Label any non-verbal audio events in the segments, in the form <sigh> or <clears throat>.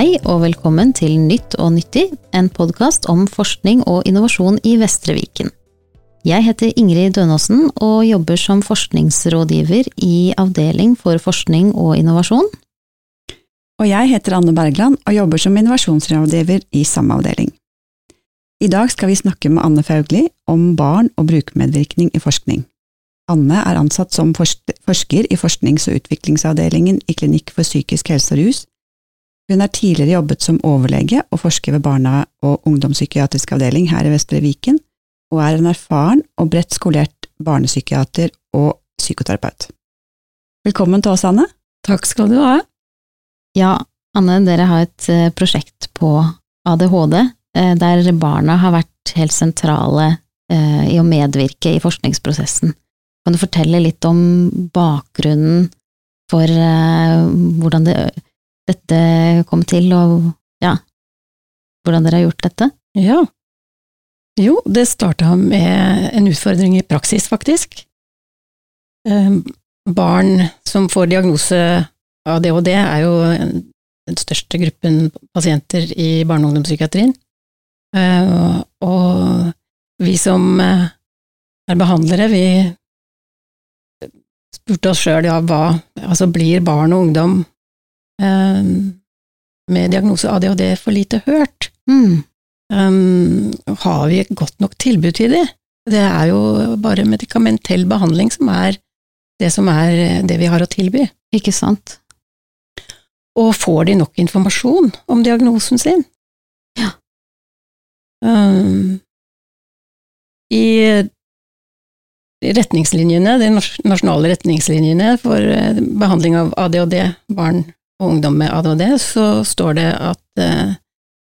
Hei og velkommen til Nytt og nyttig, en podkast om forskning og innovasjon i Vestre Viken. Jeg heter Ingrid Dønåsen og jobber som forskningsrådgiver i Avdeling for forskning og innovasjon. Og jeg heter Anne Bergland og jobber som innovasjonsrådgiver i samme avdeling. I dag skal vi snakke med Anne Faugli om barn og brukermedvirkning i forskning. Anne er ansatt som forsker i forsknings- og utviklingsavdelingen i Klinikk for psykisk helse og rus. Hun har tidligere jobbet som overlege og forsker ved barna- og ungdomspsykiatrisk avdeling her i Vestre Viken, og er en erfaren og bredt skolert barnepsykiater og psykoterapeut. Velkommen til oss, Anne. Takk skal du ha. Ja, Anne, dere har et eh, prosjekt på ADHD, eh, der barna har vært helt sentrale eh, i å medvirke i forskningsprosessen. Kan du fortelle litt om bakgrunnen for hvordan det, dette kom til, og ja, hvordan dere har gjort dette? Ja. Jo, det starta med en utfordring i praksis, faktisk. Barn som får diagnose ADHD er jo den største gruppen pasienter i barne- og ungdomspsykiatrien. Og vi som er behandlere, vi spurte oss sjøl ja, hva Altså, blir barn og ungdom med diagnose ADHD for lite hørt? Mm. har vi et godt nok tilbud til det? Det er jo bare medikamentell behandling som er det som er det vi har å tilby. Ikke sant? Og får de nok informasjon om diagnosen sin? Ja. Um, I retningslinjene, de nasjonale retningslinjene for behandling av ADHD, barn og ungdom med ADHD, så står det at uh,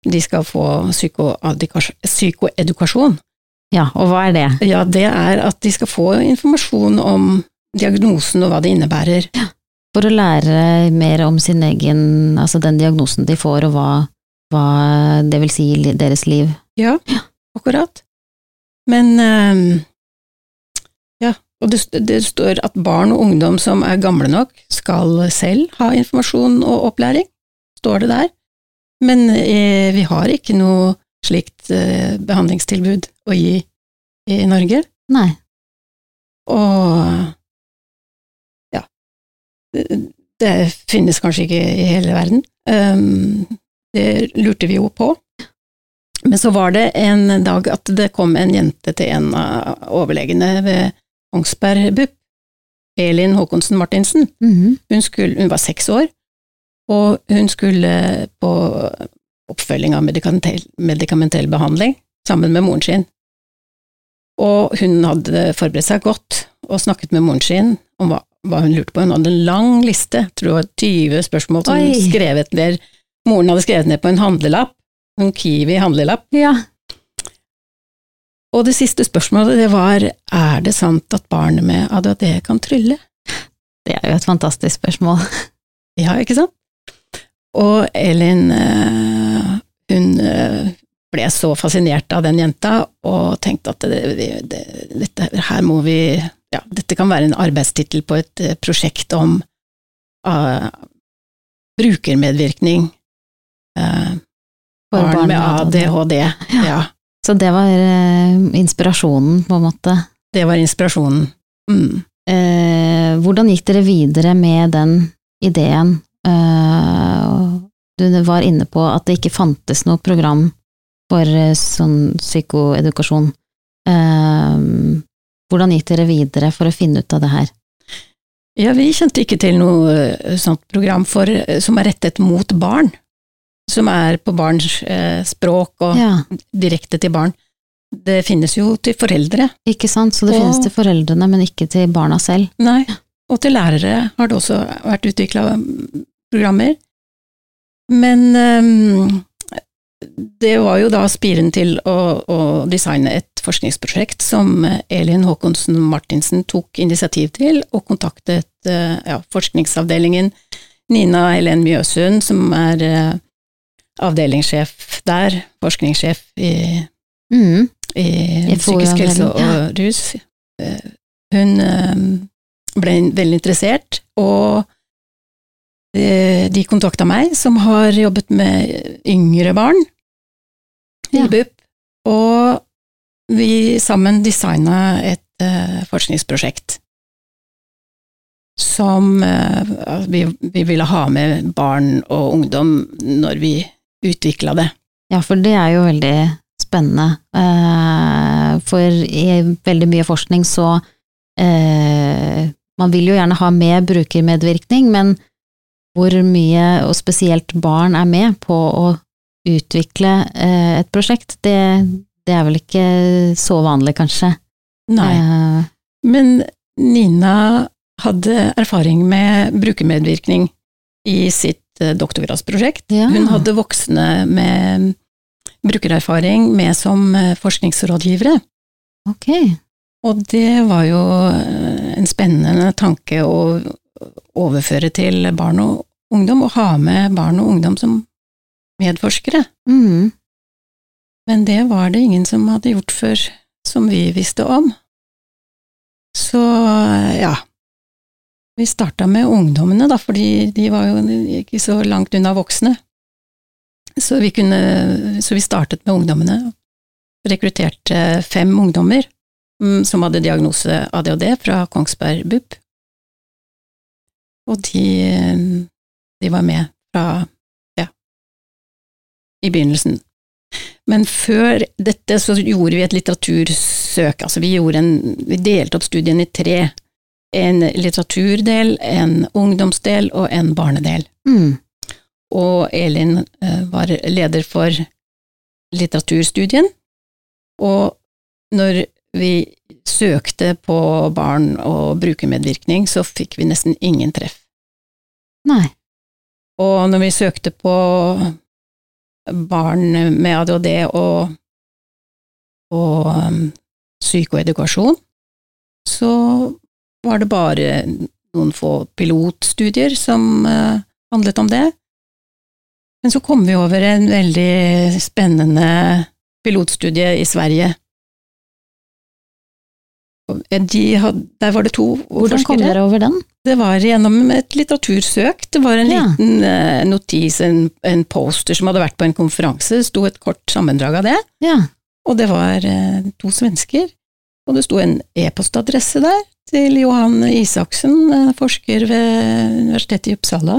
de skal få psykoedukasjon. Ja, og hva er det? Ja, det er at de skal få informasjon om diagnosen og hva det innebærer. Ja. For å lære mer om sin egen, altså den diagnosen de får, og hva, hva det vil si i deres liv. Ja, akkurat. Men ja, og det, det, står at barn og ungdom som er gamle nok, skal selv ha informasjon og opplæring, står det der. Men eh, vi har ikke noe slikt eh, behandlingstilbud å gi i Norge. Nei. Og ja, det finnes kanskje ikke i hele verden. Um, det lurte vi jo på. Men så var det en dag at det kom en jente til en av overlegene ved Kongsberg BUP, Elin Håkonsen Martinsen. Mm -hmm. hun, skulle, hun var seks år, og hun skulle på oppfølging av medikamentell, medikamentell behandling sammen med moren sin. Og hun hadde forberedt seg godt og snakket med moren sin om hva hva hun lurte på. Hun hadde en lang liste, jeg tror det var 20 spørsmål som hun skrevet ned. Moren hadde skrevet ned på en handlelapp, en Kiwi-handlelapp. Ja. Og det siste spørsmålet det var er det sant at barn med ADHD kan trylle? Det er jo et fantastisk spørsmål. Ja, ikke sant? Og Elin, hun ble så fascinert av den jenta og tenkte at det, det, dette her må vi ja, dette kan være en arbeidstittel på et uh, prosjekt om uh, brukermedvirkning. Uh, barn, med ADHD. Ja. Så det var inspirasjonen, på en måte? Det var inspirasjonen. Mm. hvordan gikk dere videre med den ideen? du var inne på at det ikke fantes noe program for sånn psykoedukasjon. Hvordan gikk dere videre for å finne ut av det her? Ja, vi kjente ikke til noe sånt program for, som er rettet mot barn. Som er på barns eh, språk og ja. direkte til barn. Det finnes jo til foreldre. Ikke sant, så det og, finnes til foreldrene, men ikke til barna selv. Nei, og til lærere har det også vært utvikla programmer. Men um, det var jo da spiren til å, å, designe et forskningsprosjekt som Elin Håkonsen Martinsen tok initiativ til, og kontaktet ja, forskningsavdelingen Nina Helen Mjøsund, som er uh, avdelingssjef der, forskningssjef i, mm. i, I psykisk helse og ja. rus. Uh, hun uh, ble veldig interessert, og eh, de kontakta meg, som har jobbet med yngre barn Ja. i BUP, og vi sammen designa et eh, forskningsprosjekt som eh, vi, vi ville ha med barn og ungdom når vi utvikla det. Ja, for det er jo veldig spennende. Eh, For i veldig mye forskning så eh, Man vil jo gjerne ha med brukermedvirkning, men hvor mye, og spesielt barn, er med på å utvikle eh, et prosjekt, det, det er vel ikke så vanlig, kanskje. Nei. Men Nina hadde erfaring med brukermedvirkning i sitt doktorgradsprosjekt. Ja. Hun hadde voksne med brukererfaring med som eh, forskningsrådgivere. ok. Og det var jo eh, en spennende tanke å overføre til barn og ungdom, og ha med barn og ungdom som medforskere. Mm. Men det var det ingen som hadde gjort før, som vi visste om. Så ja, vi starta med ungdommene, da, fordi de var jo ikke så langt unna voksne. Så vi, kunne, så vi startet med ungdommene. Rekrutterte fem ungdommer mm, som hadde diagnose ADHD fra Kongsberg BUP. Og de, de var med fra, ja, i begynnelsen. Men før dette så gjorde vi et litteratursøk, altså vi, en, vi delte opp studien i tre. En litteraturdel, en ungdomsdel og en barnedel. Mm. Og Elin eh, var leder for litteraturstudien. Og når vi søkte på barn og brukermedvirkning, så fikk vi nesten ingen treff. Nei. Og når vi søkte på barn med ADHD og, og um, psykoedukasjon, så var det bare noen få pilotstudier som uh, handlet om det. Men så kom vi over en veldig spennende pilotstudie i Sverige. De had, der var det to Hvordan kom dere over den? Det var gjennom et litteratursøk. Det var en Ja. liten eh, notis, en, en poster som hadde vært på en konferanse. Det sto et kort sammendrag av det. Ja. Og det var eh, to svensker. Og det sto en e-postadresse der til Johan Isaksen, eh, forsker ved Universitetet i Uppsala.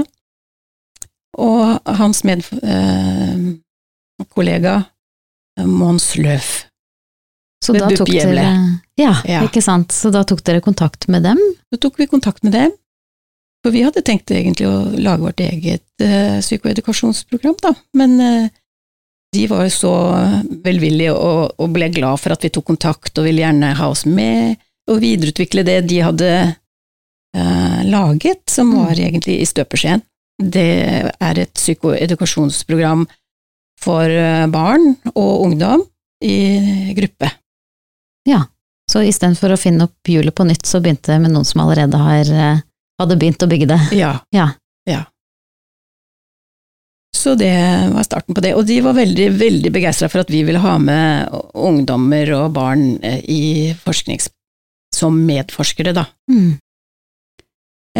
Og hans medkollega eh, Mons Løf. Så da tok dere ja, Ja. ikke sant. Så da tok dere kontakt med dem? Da tok vi kontakt med dem, for vi hadde tenkt egentlig å lage vårt eget eh, psykoedukasjonsprogram, da, men eh, de var jo så velvillige og, og ble glad for at vi tok kontakt og ville gjerne ha oss med og videreutvikle det de hadde eh, laget, som Mm. var egentlig i støpeskjeen. Det er et psykoedukasjonsprogram for eh, barn og ungdom i gruppe. Ja, Så istedenfor å finne opp hjulet på nytt, så begynte det med noen som allerede har, eh, hadde begynt å bygge det. Ja. Ja. ja. Så det var starten på det. Og de var veldig, veldig begeistra for at vi ville ha med ungdommer og barn eh, i forsknings... som medforskere, da. Mm.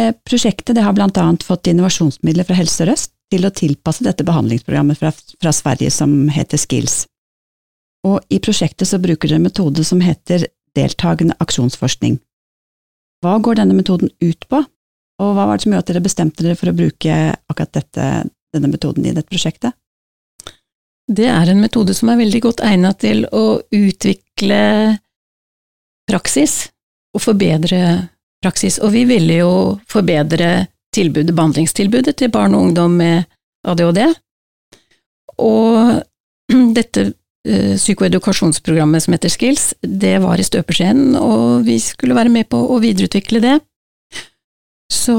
Eh, Prosjektet det har blant annet fått innovasjonsmidler fra Helse Sør-Øst til å tilpasse dette behandlingsprogrammet fra, fra Sverige som heter Skills. Og i prosjektet så bruker dere en metode som heter deltakende aksjonsforskning. Hva går denne metoden ut på, og hva var det som gjorde at dere bestemte dere for å bruke akkurat dette, denne metoden i dette prosjektet? Det er en metode som er veldig godt egnet til å utvikle praksis og forbedre praksis. Og vi ville jo forbedre tilbudet, behandlingstilbudet til barn og ungdom med ADHD. Og <clears throat> dette eh, psykoedukasjonsprogrammet som heter Skills, det var i støpeskjeen, og vi skulle være med på å videreutvikle det. Så,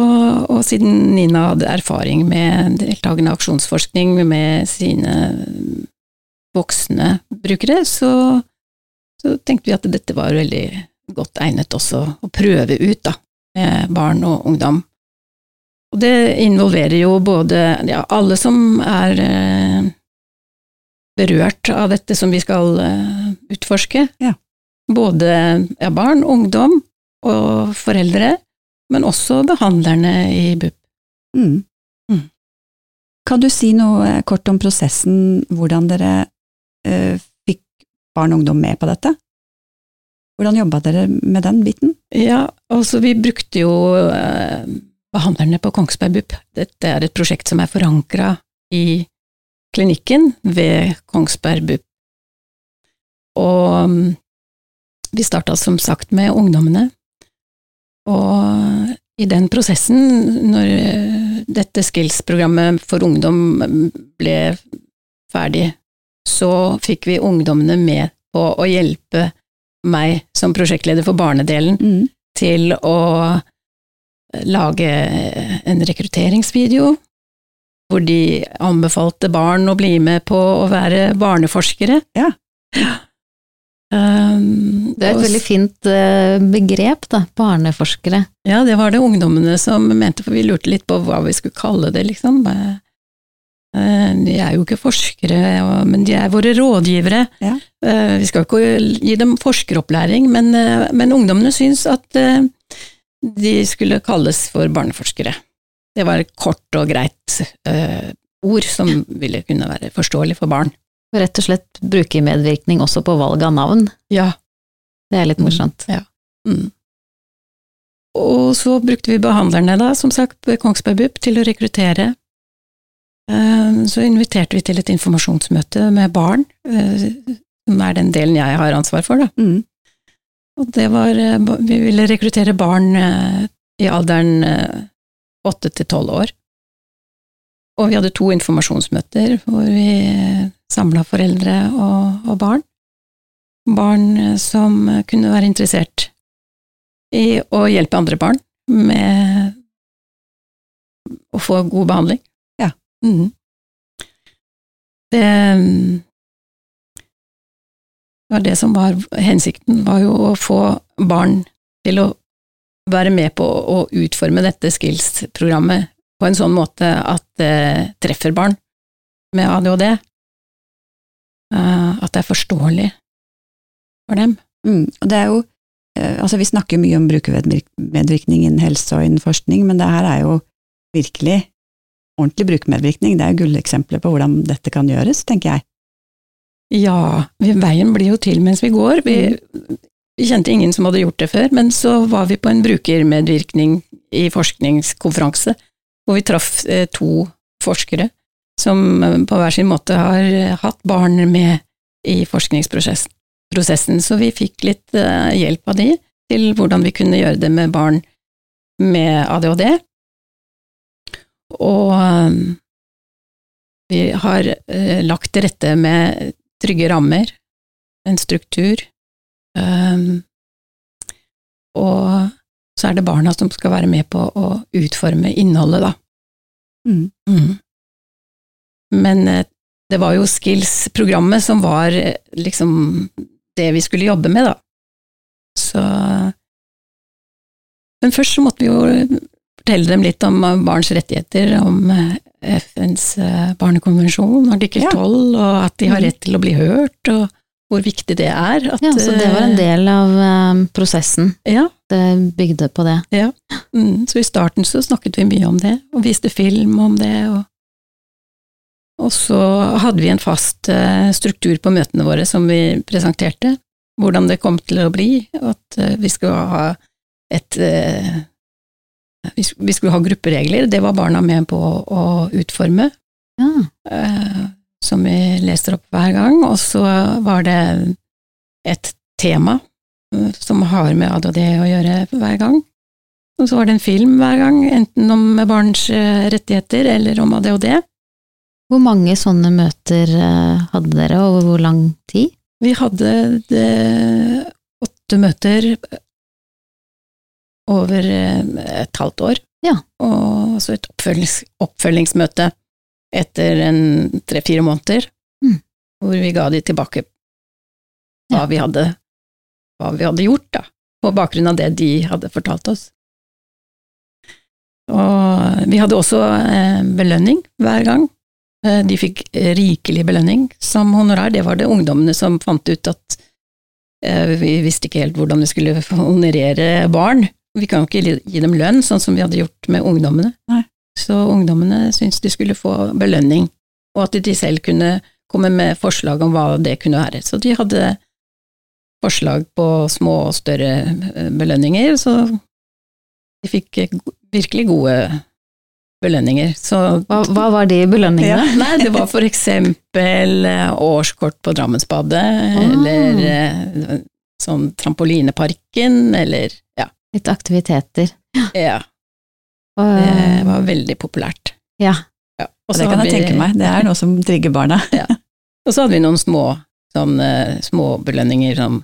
og siden Nina hadde erfaring med deltakende aksjonsforskning med sine voksne brukere, så, så tenkte vi at dette var veldig godt egnet også å prøve ut da, med barn og ungdom. Og det involverer jo både ja, alle som er eh, berørt av dette som vi skal eh, utforske. Ja. Både ja, barn, ungdom og foreldre, men også behandlerne i BUP. Mm. Kan du si noe kort om prosessen, hvordan dere eh, fikk barn og ungdom med på dette? Hvordan jobba dere med den biten? Ja, altså vi brukte jo eh, behandlerne på Kongsberg BUP. Dette er et prosjekt som er forankra i klinikken ved Kongsberg BUP. Og mm, vi starta som sagt med ungdommene. Og i den prosessen, når eh, dette skills-programmet for ungdom ble ferdig, så fikk vi ungdommene med på å hjelpe meg som prosjektleder for barnedelen Mm. til å lage en rekrutteringsvideo, hvor de anbefalte barn å bli med på å være barneforskere. Ja. Um, Det er et veldig fint eh, begrep, da, barneforskere. Ja, det var det ungdommene som mente, for vi lurte litt på hva vi skulle kalle det, liksom. Eh, eh, De er jo ikke forskere, men de er våre rådgivere. Ja. Eh, Vi skal ikke gi dem forskeropplæring, men, men ungdommene syns at de skulle kalles for barneforskere. Det var et kort og greit ord som ville kunne være forståelig for barn. Rett og slett brukermedvirkning også på valg av navn. Ja. Det er litt Mm. morsomt. Mm. Og så brukte vi behandlerne, da, som sagt, ved Kongsberg BUP til å rekruttere. Eh, Så inviterte vi til et informasjonsmøte med barn, eh, som er den delen jeg har ansvar for, da. Mm. Og det var eh, Vi ville rekruttere barn i alderen åtte til tolv år. Og vi hadde to informasjonsmøter hvor vi samla foreldre og, og barn. Barn som kunne være interessert i å hjelpe andre barn med å få god behandling. Ja. Mm. Det var det som var hensikten, var jo å få barn til å være med på å utforme dette skills-programmet på en sånn måte at det treffer barn med ADHD. Eh, At det er forståelig for dem. Mm. Og det er jo eh, Altså, vi snakker mye om brukermedvirkning innen helse og innen forskning, men det her er jo virkelig ordentlig brukermedvirkning. Det er jo gulleksempler på hvordan dette kan gjøres, tenker jeg. Ja, vi, veien blir jo til mens vi går. Vi, vi kjente ingen som hadde gjort det før, men så var vi på en brukermedvirkning i forskningskonferanse, hvor vi traff eh, to forskere som eh, på hver sin måte har eh, hatt barn med i forskningsprosessen. Så vi fikk litt hjelp av de til hvordan vi kunne gjøre det med barn med ADHD. Og vi har lagt til rette med trygge rammer, en struktur, og så er det barna som skal være med på å utforme innholdet, da. Mm. Mm. Men eh, det var jo Skills-programmet som var eh, liksom det vi skulle jobbe med, da. Så Men først så måtte vi jo fortelle dem litt om eh, barns rettigheter, om FNs barnekonvensjon, artikkel Ja. 12, og at de har Mhm. rett til å bli hørt, og hvor viktig det er. At, Ja, så det var en eh, del av um, prosessen. Ja, Det bygde på det. mm, så i starten så snakket vi mye om det, og viste film om det, og og så hadde vi en fast eh, struktur på møtene våre som vi presenterte, hvordan det kom til å bli, at vi skulle ha et vi vi skulle ha grupperegler, det var barna med på å utforme, Ja. Som vi leser opp hver gang, og så var det et tema eh, som har med ADHD å gjøre hver gang. Og så var det en film hver gang, enten om barns eh, rettigheter eller om ADHD. Hvor mange sånne møter eh, hadde dere, og hvor lang tid? Vi hadde det, åtte møter over et halvt år. Ja. Og så et oppfølgings, oppfølgingsmøte etter en tre-fire måneder, Mm. hvor vi ga de tilbake hva, Ja. vi hadde, hva vi hadde gjort, da, på bakgrunn av det de hadde fortalt oss. Og vi hadde også eh, belønning hver gang. Eh, De fikk rikelig belønning som honorar. Det var det ungdommene som fant ut at eh, vi visste ikke helt hvordan vi skulle honorere barn. Vi kan jo ikke gi dem lønn, sånn som vi hadde gjort med ungdommene. Nei. Så ungdommene syntes de skulle få belønning, og at de selv kunne komme med forslag om hva det kunne være. Så de hadde forslag på små og større eh, belønninger, så de fikk virkelig gode belønninger. Så Hva, hva var de belønningene? Nei, det var for eksempel eh, årskort på Drammensbadet, eller eh, sånn Trampolineparken, eller ja. Litt aktiviteter. ja. Det var veldig populært. ja. Ja. Og så kan jeg tenke meg, det er noe som trigger barna. Og så hadde vi noen små, sånn, eh, små belønninger som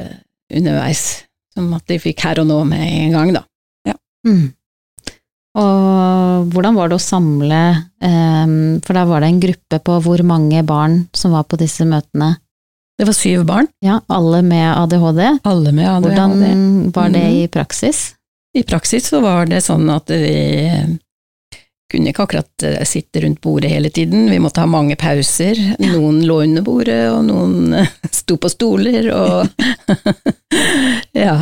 eh, underveis, som at de fikk her og nå med en gang, da. Mm. Og hvordan var det å samle, um, for da var det en gruppe på hvor mange barn som var på disse møtene? Det var syv barn, Ja, alle med ADHD. alle med ADHD. Hvordan var det Mhm. i praksis? I praksis så var det sånn at vi kunne ikke akkurat eh, sitte rundt bordet hele tiden, vi måtte ha mange pauser. Noen lå under bordet, og noen <laughs> sto på stoler, og <laughs> ja.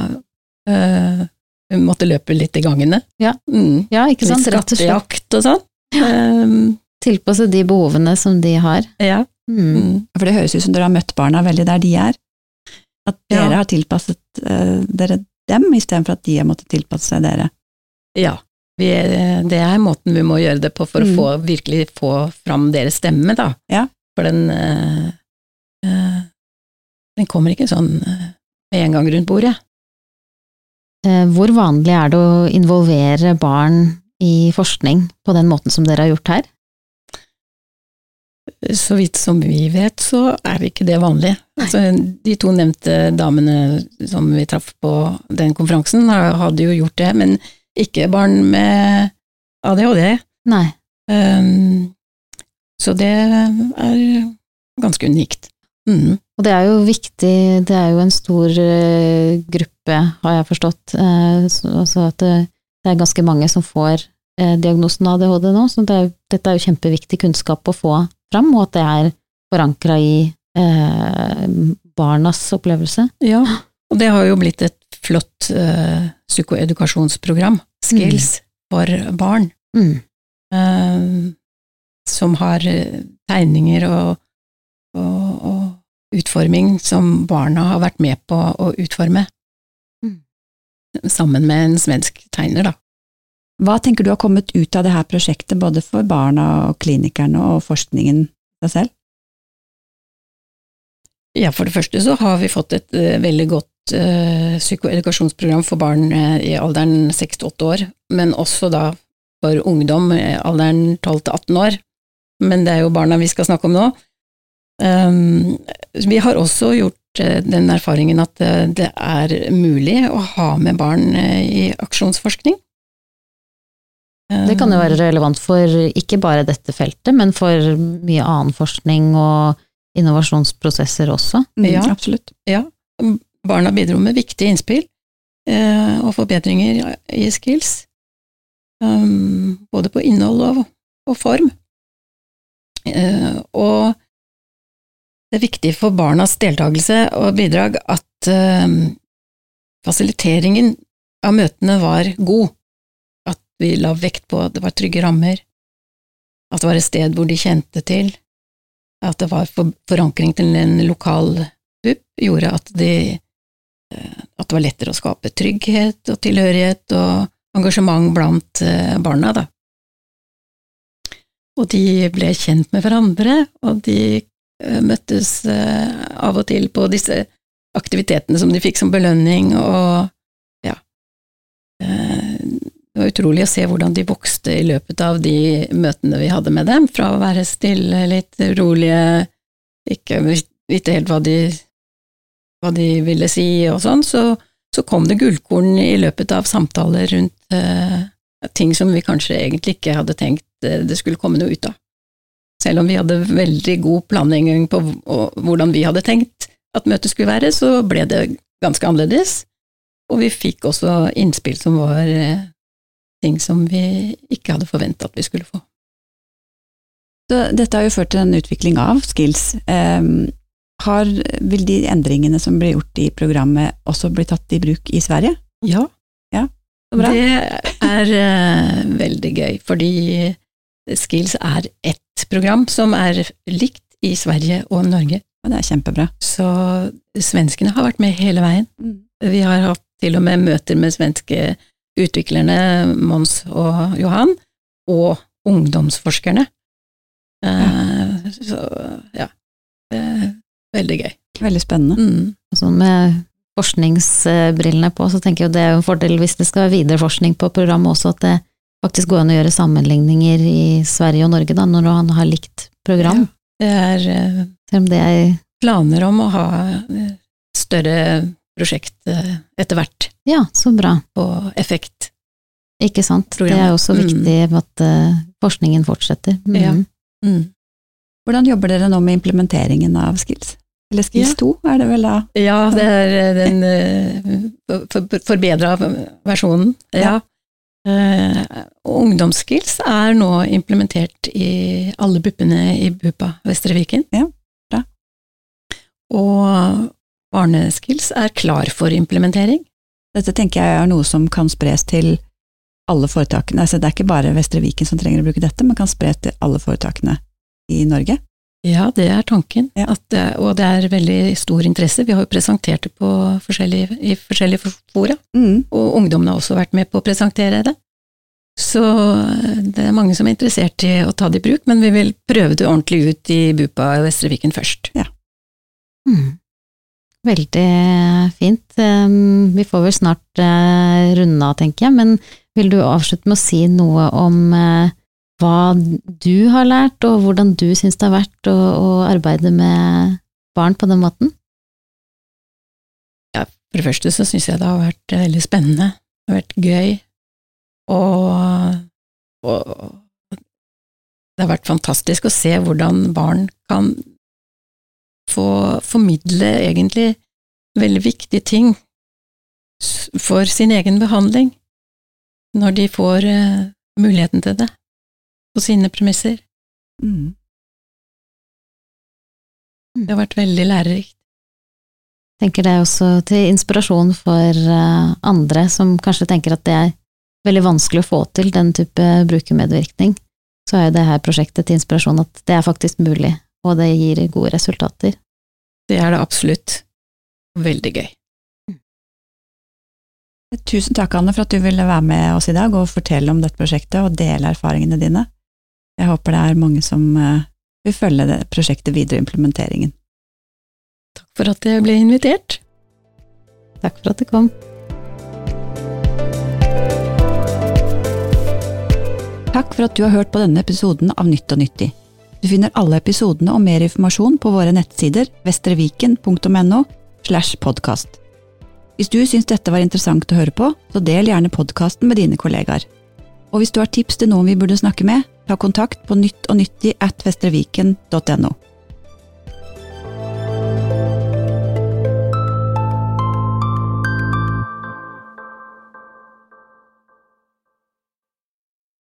eh, Vi måtte løpe litt i gangene. Ja. Mm. Ja, ikke sant? Rett og slett skattejakt og sånn. Um, tilpasse de behovene som de har. ja. Mm. Mm. For det høres ut som dere har møtt barna veldig der de er. At dere Ja. har tilpasset uh, dere dem, istedenfor at de har måttet tilpasse seg dere. ja. Vi, det er måten vi må gjøre det på for Mm. å få, virkelig få fram deres stemme, da. Ja. For den øh, eh, Den kommer ikke sånn eh, med en gang rundt bordet. Eh, Hvor vanlig er det å involvere barn i forskning på den måten som dere har gjort her? Så vidt som vi vet, så er ikke det vanlig. Altså, de to nevnte damene som vi traff på den konferansen, hadde jo gjort det, men ikke barn med ADHD. Nei. Um, så det er ganske unikt. Mm. Og det er jo viktig, det er jo en stor eh, gruppe, har jeg forstått, eh, så, altså at det, det er ganske mange som får eh, diagnosen ADHD nå, så det er, dette er jo kjempeviktig kunnskap å få fram, og at det er forankra i eh, barnas opplevelse. Ja, og det har jo blitt et flott eh, psykoedukasjonsprogram, Skills, for barn, Mm. eh, som har eh, tegninger og, og, og utforming som barna har vært med på å utforme. Mm. Sammen med en svensk tegner, da. Hva tenker du har kommet ut av det her prosjektet, både for barna og klinikerne og forskningen deg selv? Ja, for det første så har vi fått et uh, veldig godt uh, psykoedukasjonsprogram for barn uh, i alderen 6 til 8 år, men også da for ungdom i alderen 12 til 18 år. Men det er jo barna vi skal snakke om nå. Um, vi har også gjort den erfaringen at det er mulig å ha med barn i aksjonsforskning. Det kan jo være relevant for ikke bare dette feltet, men for mye annen forskning og innovasjonsprosesser også. Ja. absolutt. Absolutt. Barna bidro med viktige innspill eh, og forbedringer i skills, um, både på innhold og, og form. Eh, og det er viktig for barnas deltakelse og bidrag at eh, fasiliteringen av møtene var god, vi la vekt på at det var trygge rammer, at det var et sted hvor de kjente til, at det var forankring til en lokal BUP, gjorde at, de, eh, at det var lettere å skape trygghet og tilhørighet og engasjement blant eh, barna, da. Og de ble kjent med hverandre, og de eh, møttes av og til på disse aktivitetene som de fikk som belønning, og ja Det var utrolig å se hvordan de vokste i løpet av de møtene vi hadde med dem, fra å være stille, litt rolige, ikke vite helt hva de, hva de ville si og sånn, så, så kom det gullkorn i løpet av samtaler rundt eh, ting som vi kanskje egentlig ikke hadde tenkt eh, det skulle komme noe ut av. Selv om vi hadde veldig god planlegging på hvordan vi hadde tenkt at møtet skulle være, så ble det ganske annerledes, og vi fikk også innspill som var eh, ting som vi ikke hadde forventa at vi skulle få. Så dette har jo ført til en utvikling av skills. Um, har, vil de endringene som ble gjort i programmet også bli tatt i bruk i Sverige? Ja, ja bra. det er uh, veldig gøy, fordi Skills er ett program som er likt i Sverige og Norge. Og det er kjempebra. Så svenskene har vært med hele veien. Vi har hatt til og med møter med svenske utviklerne Mons og Johan, og ungdomsforskerne. Eh, Så ja, veldig gøy. Veldig spennende. Mm. Sånn med forskningsbrillene på, så tenker jeg jo det er en fordel hvis det skal være videre forskning på programmet også, at det faktisk går an å gjøre sammenligninger i Sverige og Norge, da, når han har likt program. Det er eh, Selv om det er planer om å ha eh, større prosjekt eh, etter hvert Ja, så bra. på effekt. Ikke sant. Det er viktig Mm. viktig at eh, forskningen fortsetter. Mm. Ja. Mm. Hvordan jobber dere nå med implementeringen av Skills? Eller Skills Ja. 2, er det vel da? Ja, det er eh, den forbedra versjonen. Ja. Eh, og ungdomsskills er nå implementert i alle BUP-ene i BUPA Vestre Viken. Ja, bra. Og barneskills er klar for implementering. Dette tenker jeg er noe som kan spres til alle foretakene. Altså, det er ikke bare Vestre Viken som trenger å bruke dette, men kan spres til alle foretakene i Norge. Ja, det er tanken, Ja. at og det er veldig stor interesse. Vi har jo presentert det på forskjellige, i forskjellige fora, Mm. og ungdommene har også vært med på å presentere det. Så eh, det er mange som er interessert i å ta det i bruk, men vi vil prøve det ordentlig ut i BUPA og Vestre Viken først. Mm. Veldig fint. Um, Vi får vel snart eh, runde av, tenker jeg, men vil du avslutte med å si noe om eh, hva du har lært, og hvordan du syns det har vært å, å arbeide med barn på den måten? Ja, For det første så syns jeg det har vært veldig spennende, det har vært gøy, og, og det har vært fantastisk å se hvordan barn kan få formidle egentlig veldig viktige ting for sin egen behandling, når de får uh, muligheten til det, på sine premisser. Mm. Det har vært veldig lærerikt. Jeg tenker det er også til inspirasjon for uh, andre som kanskje tenker at det er veldig vanskelig å få til den type brukermedvirkning. Så er jo det her prosjektet til inspirasjon at det er faktisk mulig, og det gir gode resultater. Det er det absolutt. Veldig gøy. Tusen takk, Anne, for at du ville være med oss i dag og fortelle om dette prosjektet og dele erfaringene dine. Jeg håper det er mange som eh, vil følge det prosjektet videre i implementeringen. Takk for at jeg ble invitert. Takk for at du kom. Takk for at du har hørt på denne episoden av Nytt og nyttig. Du finner alle episodene og mer informasjon på våre nettsider vestreviken.no slash podkast. Hvis du syns dette var interessant å høre på, så del gjerne podkasten med dine kollegaer. Og hvis du har tips til noen vi burde snakke med, ta kontakt på nytt og nyttig at vestreviken.no.